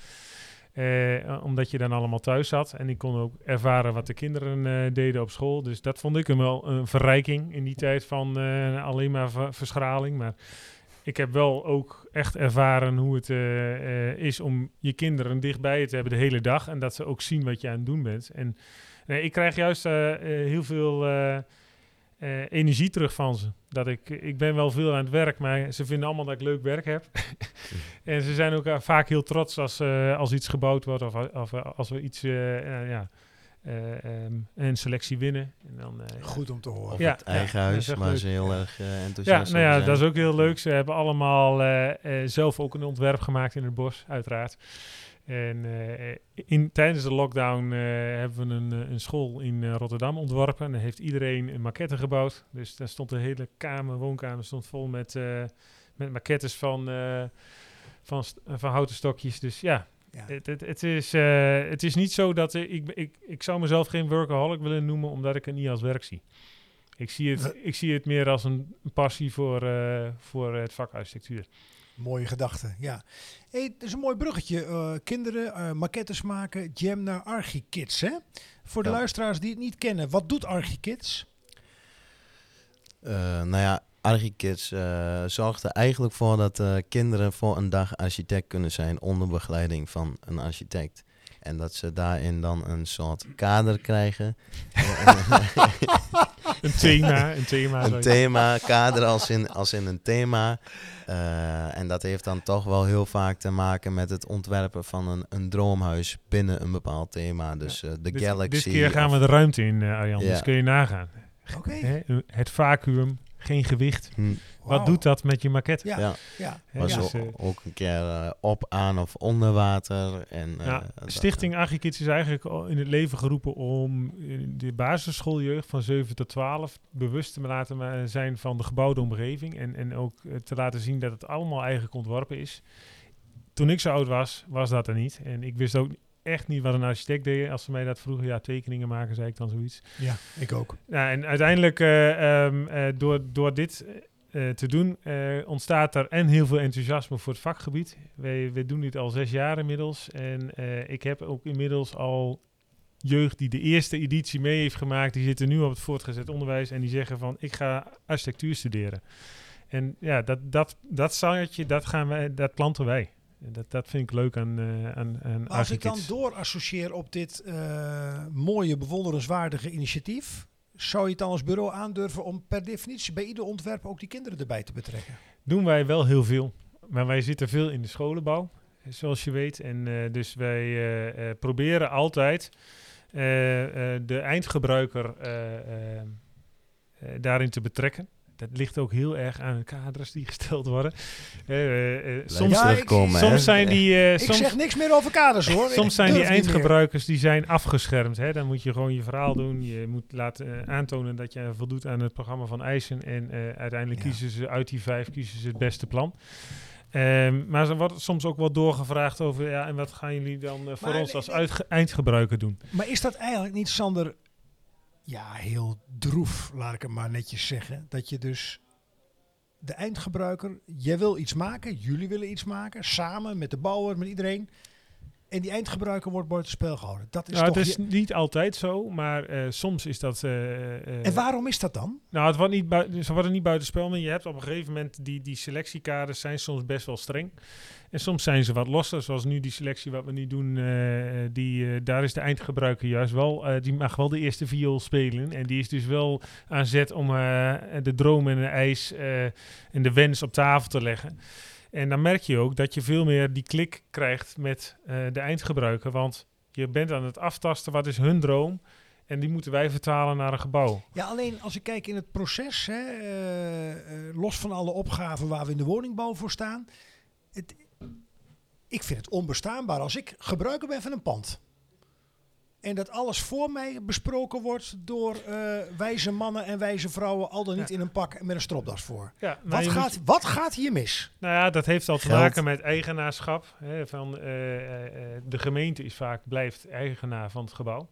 Eh, omdat je dan allemaal thuis zat. En ik kon ook ervaren wat de kinderen eh, deden op school. Dus dat vond ik een wel een verrijking in die tijd van eh, alleen maar ver- verschraling. Maar ik heb wel ook echt ervaren hoe het eh, eh, is om je kinderen dichtbij je te hebben de hele dag. En dat ze ook zien wat je aan het doen bent. En nee, ik krijg juist eh, eh, heel veel. Eh, energie terug van ze. Dat ik, ik ben wel veel aan het werk, maar ze vinden allemaal dat ik leuk werk heb. en ze zijn ook eh, vaak heel trots als, eh, als iets gebouwd wordt of, of als we iets, ja, ehm, een selectie winnen. En dan, eh. Goed om te horen. Of Ja, het eigen ja, huis, leuk. ze heel erg eh, Ja, enthousiast nou ja, dat is ook heel leuk. Ze hebben allemaal zelf ook een ontwerp gemaakt in het bos, uiteraard. En eh, in, tijdens de lockdown eh, hebben we een, eh, een school in Rotterdam ontworpen. En daar heeft iedereen een maquette gebouwd. Dus daar stond de hele kamer, woonkamer, stond vol met, met maquettes van, van, van houten stokjes. Dus ja, Ja. het, het, het, is, het is niet zo dat ik, ik, ik zou mezelf geen workaholic willen noemen, omdat ik het niet als werk zie. Ik zie het, ik zie het meer als een passie voor, voor het vak architectuur. Mooie gedachte, ja. Hey, het is een mooi bruggetje. eh, kinderen, eh, maquettes maken, jam naar ArchiKids, hè? Voor de Ja. luisteraars die het niet kennen, wat doet ArchiKids? Eh, nou ja, ArchiKids eh zorgt er eigenlijk voor dat kinderen voor een dag architect kunnen zijn onder begeleiding van een architect. En dat ze daarin dan een soort kader krijgen. Een thema, een thema. een thema, kader als in, als in een thema. Eh, en dat heeft dan toch wel heel vaak te maken met het ontwerpen van een, een droomhuis binnen een bepaald thema. Dus eh, de Dit- Galaxy. Dit keer gaan of- we de ruimte in, eh, Arjan. Ja. Dus kun je nagaan. Oké. Hè, Het vacuüm, geen gewicht. Hm, Wat doet dat met je maquette? Ja, ja. ja. Ja. zo dus, eh, ook een keer eh, op, aan of onder water. En, eh, Ja, Stichting Archikids is eigenlijk al in het leven geroepen om de basisschooljeugd van 7 tot 12 bewust te laten zijn van de gebouwde omgeving. En, en ook te laten zien dat het allemaal eigenlijk ontworpen is. Toen ik zo oud was, was dat er niet. En ik wist ook echt niet wat een architect deed. Als ze mij dat vroegen, ja, tekeningen maken, zei ik dan zoiets. ja, ik ook. Nou, en uiteindelijk, eh, ehm, eh, door, door dit eh, te doen, eh, ontstaat er en heel veel enthousiasme voor het vakgebied. Wij, wij doen dit al zes jaar inmiddels. En eh, ik heb ook inmiddels al jeugd die de eerste editie mee heeft gemaakt. Die zitten nu op het voortgezet onderwijs en die zeggen van, ik ga architectuur studeren. En ja, dat, dat, dat zaadje, dat, gaan wij, dat planten wij. Dat, dat vind ik leuk aan, eh aan, aan als ik dan Archikids. door associeer op dit mooie, bewonderenswaardige initiatief, zou je het dan als bureau aandurven om per definitie bij ieder ontwerp ook die kinderen erbij te betrekken? doen wij wel heel veel. Maar wij zitten veel in de scholenbouw, zoals je weet. En eh, dus wij eh, eh, proberen altijd de eindgebruiker daarin te betrekken. Dat ligt ook heel erg aan de kaders die gesteld worden. Eh, eh, eh, soms, Ja, ik- soms zijn die... eh, Ik soms, zeg niks meer over kaders hoor. Ik Soms zijn die eindgebruikers die zijn afgeschermd. Hè? Dan moet je gewoon je verhaal doen. Je moet laten aantonen dat je voldoet aan het programma van eisen. En eh, uiteindelijk Ja. kiezen ze uit die vijf kiezen ze het beste plan. Ehm, maar er wordt soms ook wel doorgevraagd over... Ja, en wat gaan jullie dan voor Maar, ons als uitge- eindgebruiker doen? Maar is dat eigenlijk niet, Sander, ja, heel droef, laat ik het maar netjes zeggen. Dat je dus de eindgebruiker, jij wil iets maken, jullie willen iets maken, samen met de bouwer, met iedereen. En die eindgebruiker wordt buitenspel gehouden. Dat is Nou, het is je- niet altijd zo, maar eh, soms is dat... eh, eh, En waarom is dat dan? Nou, het wordt niet ze worden niet buitenspel, maar je hebt op een gegeven moment die, die selectiekaders zijn soms best wel streng. En soms zijn ze wat losser, zoals nu die selectie wat we nu doen. die, daar is de eindgebruiker juist wel, die mag wel de eerste viool spelen. En die is dus wel aan zet om de droom en de eis en de wens op tafel te leggen. En dan merk je ook dat je veel meer die klik krijgt met eh, de eindgebruiker. Want je bent aan het aftasten, wat is hun droom? En die moeten wij vertalen naar een gebouw. Ja, alleen als ik kijk in het proces, hè, eh, eh, los van alle opgaven waar we in de woningbouw voor staan. Het, ik vind het onbestaanbaar als ik gebruiker ben van een pand. En dat alles voor mij besproken wordt door eh, wijze mannen en wijze vrouwen, al dan niet Ja. in een pak en met een stropdas voor. Ja, Wat moet- gaat, wat gaat hier mis? Nou ja, dat heeft al te Geld. maken met eigenaarschap. Hè, van, eh, eh, eh, de gemeente is vaak, blijft eigenaar van het gebouw.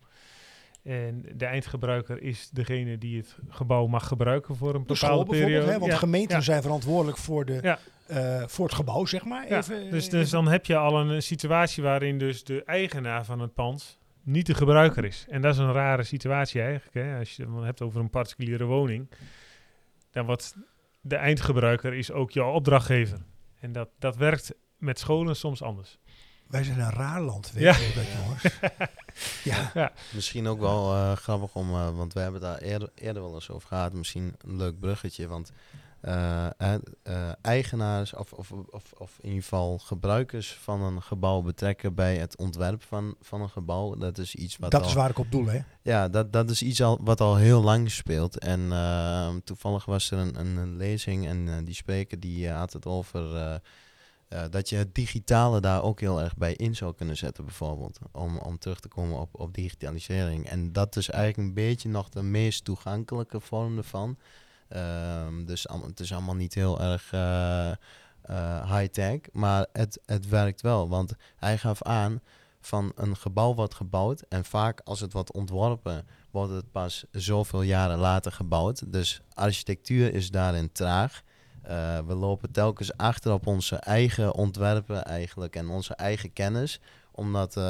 En de eindgebruiker is degene die het gebouw mag gebruiken voor een De school bepaalde bijvoorbeeld, periode. hè, want Ja, gemeenten ja. zijn verantwoordelijk voor, de, Ja. eh, voor het gebouw, zeg maar. Ja, Even, dus, dus even- dan heb je al een, situatie waarin dus de eigenaar van het pand niet de gebruiker is. En dat is een rare situatie eigenlijk. Hè? Als je het hebt over een particuliere woning, dan wordt de eindgebruiker is ook jouw opdrachtgever. En dat, dat werkt met scholen soms anders. Wij zijn een raar land, weet Ja. je dat, jongens? ja. Misschien ook wel eh, grappig om, eh, want we hebben daar eerder, eerder wel eens over gehad. Misschien een leuk bruggetje, want eigenaars of, of, of, of in ieder geval gebruikers van een gebouw betrekken bij het ontwerp van, van een gebouw. Dat is iets wat Dat al, is waar ik op doel, hè? ja, dat, dat is iets al, wat al heel lang speelt. En eh, toevallig was er een, een, een lezing en eh, die spreker die eh, had het over eh, eh, dat je het digitale daar ook heel erg bij in zou kunnen zetten, bijvoorbeeld. Om, om terug te komen op, op digitalisering. En dat is eigenlijk een beetje nog de meest toegankelijke vorm ervan. Ehm, dus het is allemaal niet heel erg eh, eh, high-tech, maar het, het werkt wel. Want hij gaf aan van een gebouw wordt gebouwd en vaak als het wordt ontworpen, wordt het pas zoveel jaren later gebouwd. Dus architectuur is daarin traag. Eh, we lopen telkens achter op onze eigen ontwerpen eigenlijk en onze eigen kennis. Omdat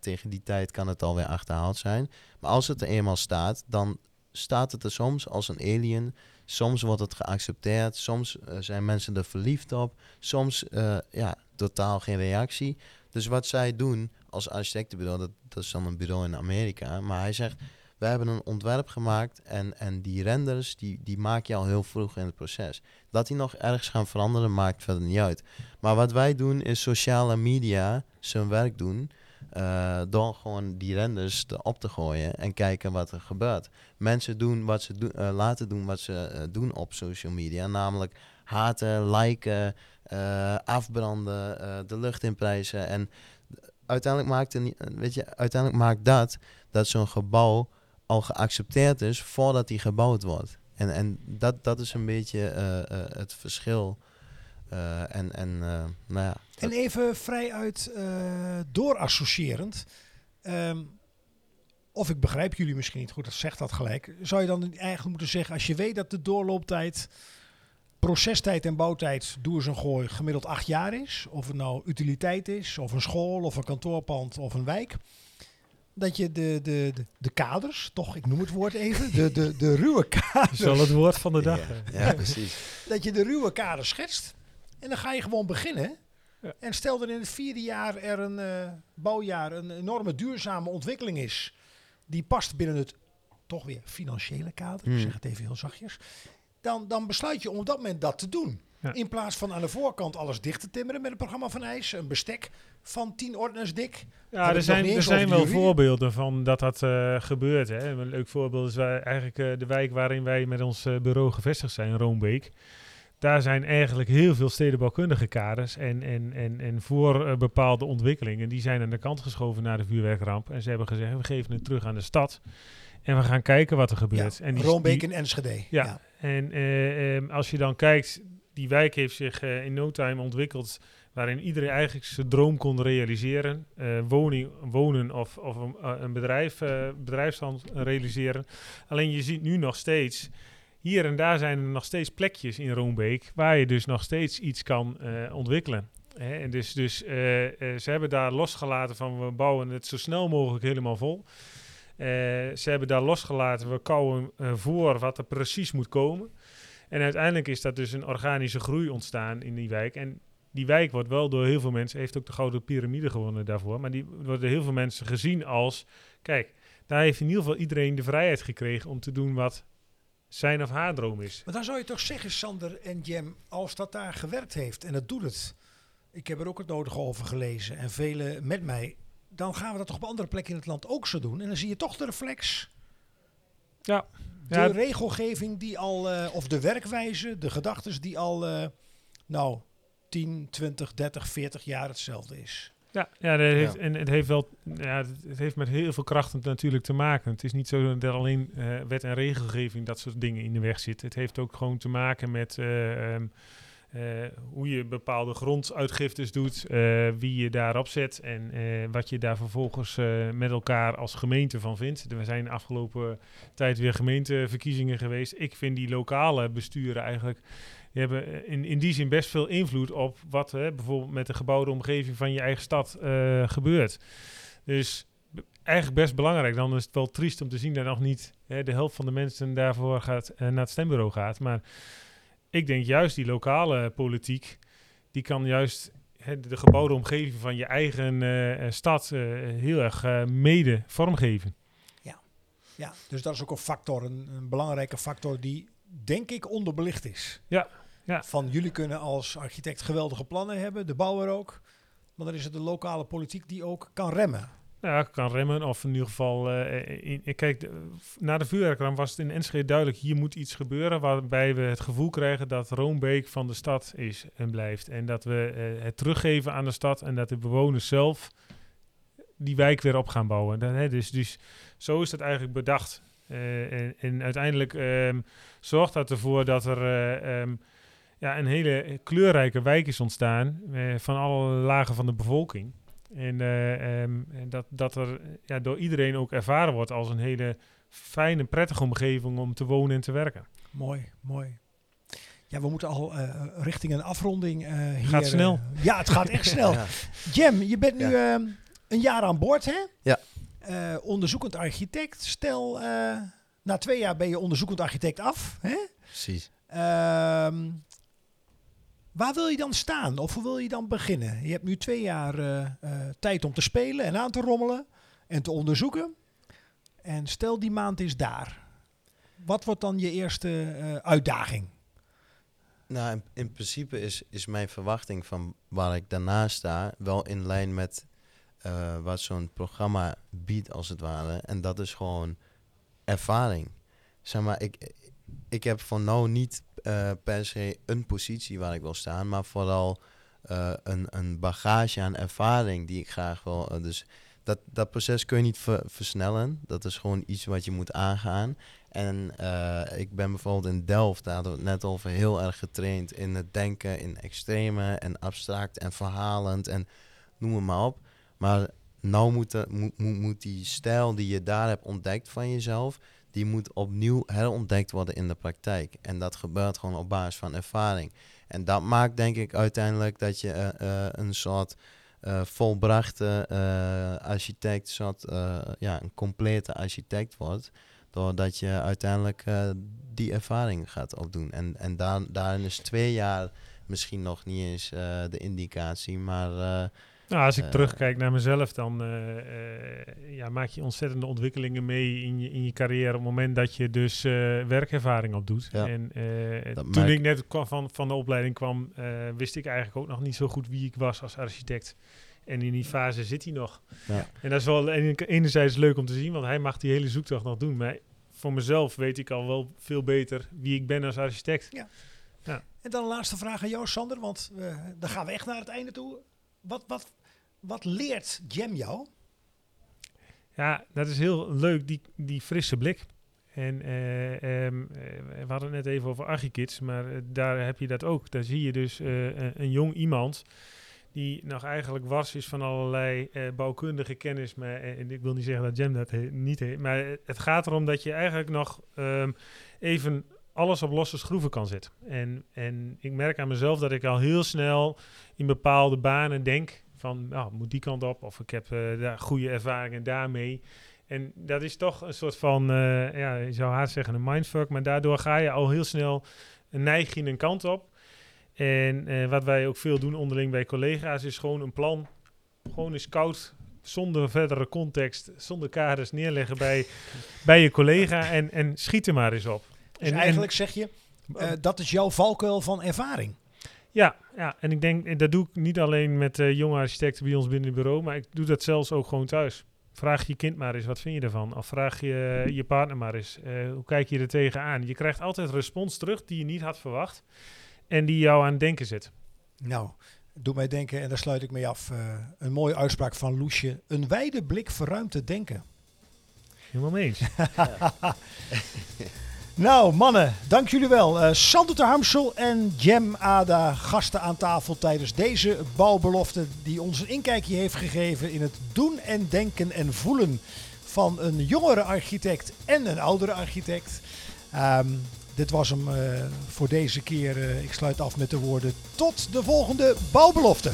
tegen die tijd kan het alweer achterhaald zijn. Maar als het er eenmaal staat, dan staat het er soms als een alien. Soms wordt het geaccepteerd. Soms eh, zijn mensen er verliefd op. Soms eh, ja, totaal geen reactie. Dus wat zij doen als architectenbureau, dat, dat is dan een bureau in Amerika. Maar hij zegt, we hebben een ontwerp gemaakt en, en die renders, die, die maak je al heel vroeg in het proces. Dat die nog ergens gaan veranderen, maakt verder niet uit. Maar wat wij doen, is sociale media zijn werk doen. Eh, door gewoon die renders erop te gooien en kijken wat er gebeurt. Mensen doen wat ze eh, laten doen wat ze eh, doen op social media. Namelijk haten, liken, afbranden, de lucht inprijzen. En uiteindelijk maakt, niet, weet je, uiteindelijk maakt dat dat zo'n gebouw al geaccepteerd is voordat die gebouwd wordt. En, en dat, dat is een beetje het verschil. Eh, en en eh, nou ja, En even vrijuit eh doorassociërend. ehm, of ik begrijp jullie misschien niet goed, dat zegt dat gelijk. Zou je dan eigenlijk moeten zeggen, als je weet dat de doorlooptijd, procestijd en bouwtijd, doe eens een gooi, gemiddeld acht jaar is. Of het nou utiliteit is, of een school, of een kantoorpand, of een wijk. Dat je de, de, de, de kaders, toch, ik noem het woord even, de, de, de ruwe kaders. Zal het woord van de dag. ja, ja, precies. dat je de ruwe kader schetst. En dan ga je gewoon beginnen. Ja. En stel dat in het vierde jaar er een eh, bouwjaar een enorme duurzame ontwikkeling is. Die past binnen het toch weer financiële kader. Ik Hmm. zeg het even heel zachtjes. Dan, dan besluit je om op dat moment dat te doen. Ja. In plaats van aan de voorkant alles dicht te timmeren met een programma van ijs. Een bestek van 10 ordners dik. Ja, er zijn, er zijn wel voorbeelden van dat dat eh, gebeurt. Hè. Een leuk voorbeeld is wij, eigenlijk eh, de wijk waarin wij met ons bureau gevestigd zijn, Roombeek. Daar zijn eigenlijk heel veel stedenbouwkundige kaders en, en, en, en voor eh, bepaalde ontwikkelingen. Die zijn aan de kant geschoven naar de vuurwerkramp. En ze hebben gezegd, we geven het terug aan de stad. En we gaan kijken wat er gebeurt. Ja, en die- Roombeek en Enschede. ja, en eh, ehm, als je dan kijkt, die wijk heeft zich eh, in no time ontwikkeld waarin iedereen eigenlijk zijn droom kon realiseren. Woning, wonen of, of een, een bedrijf, bedrijfsstand realiseren. Alleen je ziet nu nog steeds, hier en daar zijn er nog steeds plekjes in Roombeek waar je dus nog steeds iets kan eh, ontwikkelen. Hè, en dus dus eh, eh, ze hebben daar losgelaten van we bouwen het zo snel mogelijk helemaal vol. Ze hebben daar losgelaten, we kouwen voor wat er precies moet komen. En uiteindelijk is dat dus een organische groei ontstaan in die wijk. En die wijk wordt wel door heel veel mensen, heeft ook de Gouden Piramide gewonnen daarvoor, maar die door heel veel mensen gezien als, kijk, daar heeft in ieder geval iedereen de vrijheid gekregen om te doen wat zijn of haar droom is. Maar dan zou je toch zeggen, Sander en Jem, als dat daar gewerkt heeft en het doet het. Ik heb er ook het nodige over gelezen en velen met mij. Dan gaan we dat toch op andere plekken in het land ook zo doen. En dan zie je toch de reflex. Ja. De Ja. regelgeving die al, eh, of de werkwijze, de gedachten die al, eh, nou, 10, 20, 30, 40 jaar hetzelfde is. Ja, ja, dat heeft, Ja. en het heeft wel, ja, het, heeft met heel veel krachten natuurlijk te maken. Het is niet zo dat alleen eh, wet en regelgeving dat soort dingen in de weg zit. Het heeft ook gewoon te maken met eh, ehm, eh, hoe je bepaalde gronduitgiftes doet, wie je daarop zet en wat je daar vervolgens met elkaar als gemeente van vindt. Er zijn de afgelopen tijd weer gemeenteverkiezingen geweest. Ik vind die lokale besturen eigenlijk die hebben eh, in, in die zin best veel invloed op wat hè, bijvoorbeeld met de gebouwde omgeving van je eigen stad eh, gebeurt. Dus eigenlijk best belangrijk. Dan is het wel triest om te zien dat nog niet hè, de helft van de mensen daarvoor gaat, eh, naar het stembureau gaat. Maar ik denk juist die lokale politiek, die kan juist hè, de gebouwde omgeving van je eigen stad heel erg mede vormgeven. Ja, dus dat is ook een factor, een, een belangrijke factor die denk ik onderbelicht is. Ja, ja. Van jullie kunnen als architect geweldige plannen hebben, de bouwer ook. Maar dan is het de lokale politiek die ook kan remmen. Ja, kan remmen of in ieder geval... eh, in, kijk, de- na de vuurwerkramp was het in Enschede duidelijk... hier moet iets gebeuren waarbij we het gevoel krijgen... dat Roombeek van de stad is en blijft. En dat we eh, het teruggeven aan de stad... en dat de bewoners zelf die wijk weer op gaan bouwen. Dan, hè, dus, dus zo is het eigenlijk bedacht. Eh, en, en uiteindelijk ehm, zorgt dat ervoor dat er... eh, ehm, ja, een hele kleurrijke wijk is ontstaan eh, van alle lagen van de bevolking. En, eh, ehm, en dat, dat er ja, door iedereen ook ervaren wordt als een hele fijne, prettige omgeving om te wonen en te werken. Mooi, mooi. Ja, we moeten al eh, richting een afronding eh hier. Gaat snel. eh, ja, het gaat echt snel. Ja. Jam, je bent nu ehm, een jaar aan boord, hè? Ja. Eh, onderzoekend architect. Stel, eh, na twee jaar ben je onderzoekend architect af, hè? Precies. Ehm, waar wil je dan staan? Of hoe wil je dan beginnen? Je hebt nu twee jaar eh, eh, tijd om te spelen en aan te rommelen en te onderzoeken. En stel die maand is daar. Wat wordt dan je eerste eh, uitdaging? Nou, in, in principe is, is mijn verwachting van waar ik daarna sta wel in lijn met wat zo'n programma biedt, als het ware. En dat is gewoon ervaring. Zeg maar, ik, ik heb voor nou niet eh, per se een positie waar ik wil staan, maar vooral eh, een, een bagage aan ervaring die ik graag wil. eh, dus dat, dat proces kun je niet ver- versnellen. Dat is gewoon iets wat je moet aangaan. En ik ben bijvoorbeeld in Delft, daar hadden we het net over, heel erg getraind in het denken in extreme en abstract en verhalend en noem het maar op. Maar nou moet, moet die stijl die je daar hebt ontdekt van jezelf, die moet opnieuw herontdekt worden in de praktijk. En dat gebeurt gewoon op basis van ervaring. En dat maakt denk ik uiteindelijk dat je eh, eh, een soort eh, volbrachte architect, soort, ja, een complete architect wordt. Doordat je uiteindelijk die ervaring gaat opdoen. En, en daar, daarin is twee jaar misschien nog niet eens de indicatie. Maar Nou, als ik Eh. terugkijk naar mezelf, dan eh, eh, ja, maak je ontzettende ontwikkelingen mee in je, in je carrière op het moment dat je dus eh, werkervaring opdoet. Ja. En eh, toen ik net kwam van, van de opleiding kwam, eh, wist ik eigenlijk ook nog niet zo goed wie ik was als architect. En in die fase zit hij nog. Ja. En dat is wel ene- enerzijds leuk om te zien, want hij mag die hele zoektocht nog doen. Maar voor mezelf weet ik al wel veel beter wie ik ben als architect. En dan een laatste vraag aan jou, Sander, want eh, dan gaan we echt naar het einde toe. Wat, wat, wat leert Jam jou? Ja, dat is heel leuk, die, die frisse blik. En eh, ehm, eh, we hadden het net even over Archikids, maar eh, daar heb je dat ook. Daar zie je dus een, jong iemand die nog eigenlijk wars is van allerlei bouwkundige kennis. Maar en ik wil niet zeggen dat Jam dat niet heeft. Maar het gaat erom dat je eigenlijk nog ehm, even alles op losse schroeven kan zetten. En, en ik merk aan mezelf dat ik al heel snel in bepaalde banen denk van, nou, moet die kant op. Of ik heb eh, daar goede ervaringen daarmee. En dat is toch een soort van, eh, ja, je zou haast zeggen een mindfuck. Maar daardoor ga je al heel snel een neig in een kant op. En eh, wat wij ook veel doen onderling bij collega's is gewoon een plan. Gewoon eens koud, zonder verdere context, zonder kaders neerleggen bij, bij je collega. En, en schiet er maar eens op. Dus en, eigenlijk zeg je, eh, dat is jouw valkuil van ervaring. Ja, ja, en ik denk, en dat doe ik niet alleen met eh, jonge architecten bij ons binnen het bureau, maar ik doe dat zelfs ook gewoon thuis. Vraag je kind maar eens, wat vind je ervan? Of vraag je je partner maar eens, eh, hoe kijk je er tegenaan? Je krijgt altijd respons terug die je niet had verwacht en die jou aan het denken zet. Nou, doe mij denken, en daar sluit ik mee af, eh, een mooie uitspraak van Loesje. Een wijde blik verruimt het denken. Helemaal mee eens. Nou, mannen, dank jullie wel. Eh Sander ter Hamsel en Jem Ada, gasten aan tafel tijdens deze bouwbelofte die ons een inkijkje heeft gegeven in het doen en denken en voelen van een jongere architect en een oudere architect. Ehm, dit was hem eh, voor deze keer. Eh, ik sluit af met de woorden tot de volgende bouwbelofte.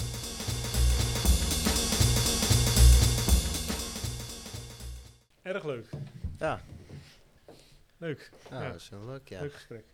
Erg leuk. ja, Leuk. nou, Ja. dat is wel leuk, ja. Leuk gesprek.